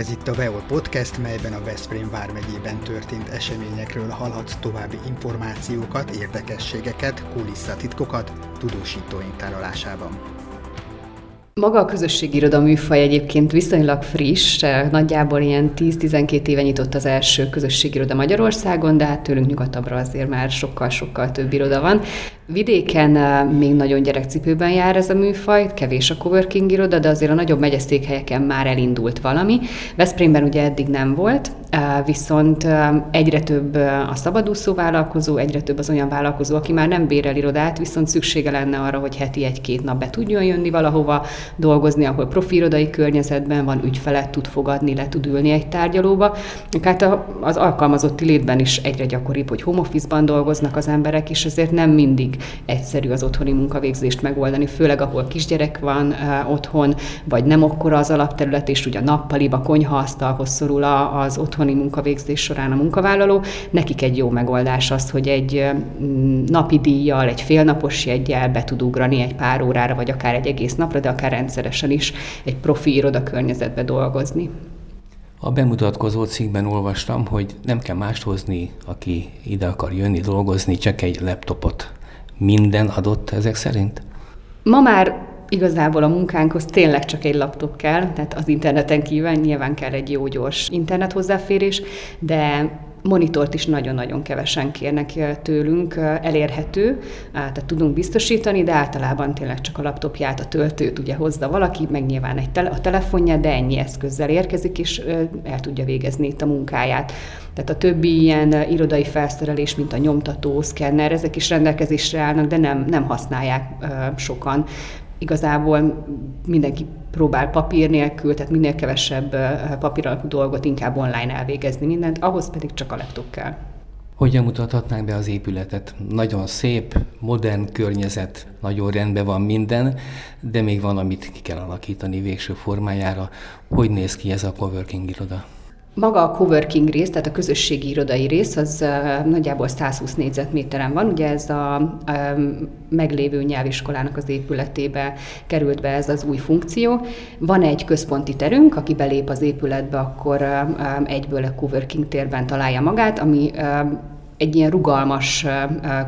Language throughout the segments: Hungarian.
Ez itt a Veol Podcast, melyben a Veszprém vármegyében történt eseményekről hallhatsz további információkat, érdekességeket, kulisszatitkokat tudósítóink tárolásában. Maga a közösségi iroda műfaj egyébként viszonylag friss, nagyjából ilyen 10-12 éve nyitott az első közösségi iroda Magyarországon, de hát tőlünk nyugatabbra azért már sokkal-sokkal több iroda van. Vidéken még nagyon gyerekcipőben jár ez a műfaj, kevés a coworking iroda, de azért a nagyobb megyeszékhelyeken már elindult valami. Veszprémben ugye eddig nem volt, viszont egyre több a szabadúszó vállalkozó, egyre több az olyan vállalkozó, aki már nem bérel irodát, viszont szüksége lenne arra, hogy heti egy-két nap be tudjon jönni valahova dolgozni, ahol profi irodai környezetben van, ügyfelet tud fogadni, le tud ülni egy tárgyalóba. Hát az alkalmazotti létben is egyre gyakoribb, hogy home dolgoznak az emberek, és ezért nem mindig egyszerű az otthoni munkavégzést megoldani, főleg ahol kisgyerek van otthon, vagy nem akkora az alapterület, és ugye a nappaliba, konyhaasztalhoz szorul az otthoni munkavégzés során a munkavállaló. Nekik egy jó megoldás az, hogy egy napi díjjal, egy félnapos jegyel be tud ugrani egy pár órára, vagy akár egy egész napra, de akár rendszeresen is egy profi iroda környezetbe dolgozni. A bemutatkozó cikkben olvastam, hogy nem kell mást hozni, aki ide akar jönni, dolgozni, csak egy laptopot minden adott ezek szerint? Ma már igazából a munkánkhoz tényleg csak egy laptop kell, tehát az interneten kívül nyilván kell egy jó gyors internet hozzáférés, de monitort is nagyon-nagyon kevesen kérnek tőlünk, elérhető, tehát tudunk biztosítani, de általában tényleg csak a laptopját, a töltőt ugye hozza valaki, meg nyilván egy tele, a telefonja, de ennyi eszközzel érkezik, és el tudja végezni itt a munkáját. Tehát a többi ilyen irodai felszerelés, mint a nyomtató, szkenner, ezek is rendelkezésre állnak, de nem, nem használják sokan igazából mindenki próbál papír nélkül, tehát minél kevesebb papír alapú dolgot inkább online elvégezni mindent, ahhoz pedig csak a laptop kell. Hogyan mutathatnánk be az épületet? Nagyon szép, modern környezet, nagyon rendben van minden, de még van, amit ki kell alakítani végső formájára. Hogy néz ki ez a coworking iroda? Maga a coworking rész, tehát a közösségi irodai rész, az nagyjából 120 négyzetméteren van. Ugye ez a, meglévő nyelviskolának az épületébe került be ez az új funkció. Van egy központi terünk, aki belép az épületbe, akkor egyből a coworking térben találja magát, ami egy ilyen rugalmas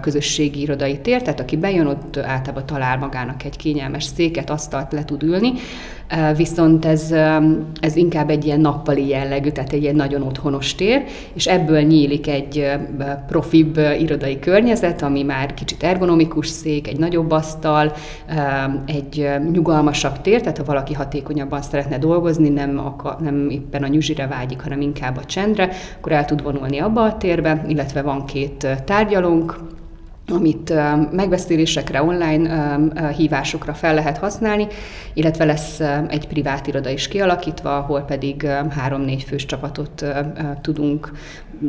közösségi irodai tér, tehát aki bejön, ott általában talál magának egy kényelmes széket, asztalt le tud ülni, viszont ez, ez inkább egy ilyen nappali jellegű, tehát egy ilyen nagyon otthonos tér, és ebből nyílik egy profibb irodai környezet, ami már kicsit ergonomikus szék, egy nagyobb asztal, egy nyugalmasabb tér, tehát ha valaki hatékonyabban szeretne dolgozni, nem, akar, nem éppen a nyüzsire vágyik, hanem inkább a csendre, akkor el tud vonulni abba a térbe, illetve van két tárgyalónk, amit megbeszélésekre, online hívásokra fel lehet használni, illetve lesz egy privát iroda is kialakítva, ahol pedig három-négy fős csapatot tudunk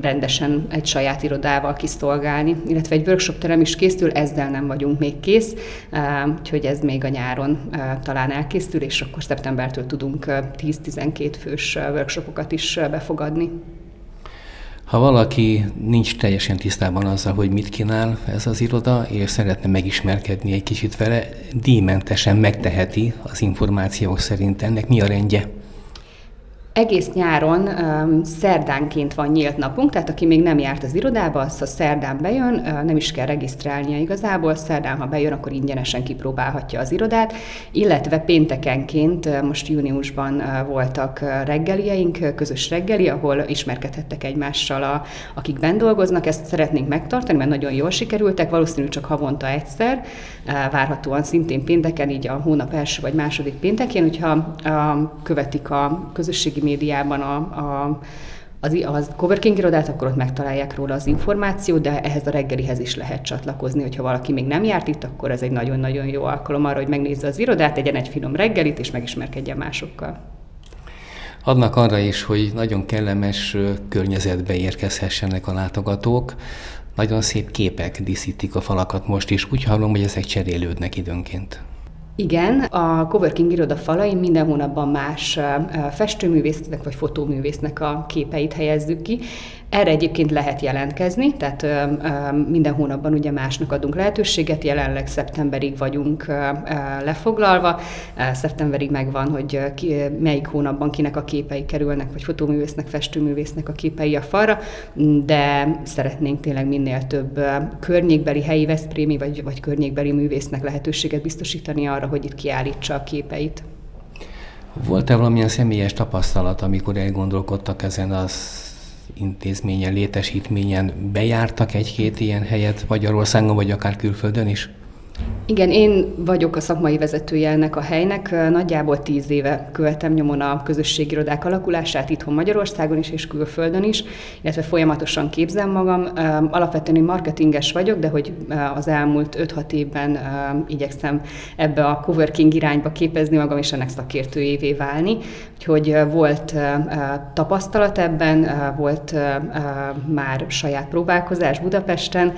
rendesen egy saját irodával kiszolgálni, illetve egy workshop terem is készül, ezzel nem vagyunk még kész, úgyhogy ez még a nyáron talán elkészül, és akkor szeptembertől tudunk 10-12 fős workshopokat is befogadni. Ha valaki nincs teljesen tisztában azzal, hogy mit kínál ez az iroda, és szeretne megismerkedni egy kicsit vele, díjmentesen megteheti az információk szerint. Ennek mi a rendje? Egész nyáron um, szerdánként van nyílt napunk, tehát aki még nem járt az irodába, az a szerdán bejön, uh, nem is kell regisztrálnia igazából, szerdán, ha bejön, akkor ingyenesen kipróbálhatja az irodát, illetve péntekenként, uh, most júniusban uh, voltak uh, reggelieink, uh, közös reggeli, ahol ismerkedhettek egymással, a, akik bent dolgoznak, ezt szeretnénk megtartani, mert nagyon jól sikerültek, valószínűleg csak havonta egyszer, uh, várhatóan szintén pénteken, így a hónap első vagy második péntekén, hogyha uh, követik a közösségi médiában a, a az, az coworking irodát, akkor ott megtalálják róla az információt, de ehhez a reggelihez is lehet csatlakozni, hogyha valaki még nem járt itt, akkor ez egy nagyon-nagyon jó alkalom arra, hogy megnézze az irodát, tegyen egy finom reggelit, és megismerkedjen másokkal. Adnak arra is, hogy nagyon kellemes környezetbe érkezhessenek a látogatók. Nagyon szép képek díszítik a falakat most is. Úgy hallom, hogy ezek cserélődnek időnként. Igen, a coworking iroda falain minden hónapban más festőművésznek vagy fotóművésznek a képeit helyezzük ki. Erre egyébként lehet jelentkezni, tehát minden hónapban ugye másnak adunk lehetőséget, jelenleg szeptemberig vagyunk lefoglalva, szeptemberig megvan, hogy ki, melyik hónapban kinek a képei kerülnek, vagy fotóművésznek, festőművésznek a képei a falra, de szeretnénk tényleg minél több környékbeli helyi Veszprémi vagy, vagy környékbeli művésznek lehetőséget biztosítani arra, hogy itt kiállítsa a képeit. Volt-e valamilyen személyes tapasztalat, amikor elgondolkodtak ezen az intézményen, létesítményen bejártak egy-két ilyen helyet Magyarországon, vagy akár külföldön is? Igen, én vagyok a szakmai vezetője ennek a helynek. Nagyjából tíz éve követem nyomon a közösségirodák alakulását itthon Magyarországon is és külföldön is, illetve folyamatosan képzem magam. Alapvetően én marketinges vagyok, de hogy az elmúlt 5-6 évben igyekszem ebbe a coworking irányba képezni magam, és ennek szakértőjévé válni. Úgyhogy volt tapasztalat ebben, volt már saját próbálkozás Budapesten,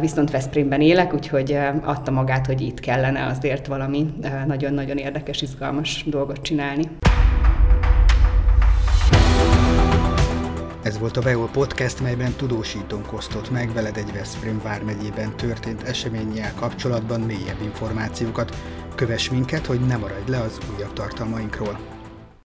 viszont Veszprémben élek, úgyhogy adta magát, hogy itt kellene azért valami nagyon-nagyon érdekes, izgalmas dolgot csinálni. Ez volt a Beol Podcast, melyben tudósítónk osztott meg veled egy Veszprém vármegyében történt eseménnyel kapcsolatban mélyebb információkat. Kövess minket, hogy ne maradj le az újabb tartalmainkról.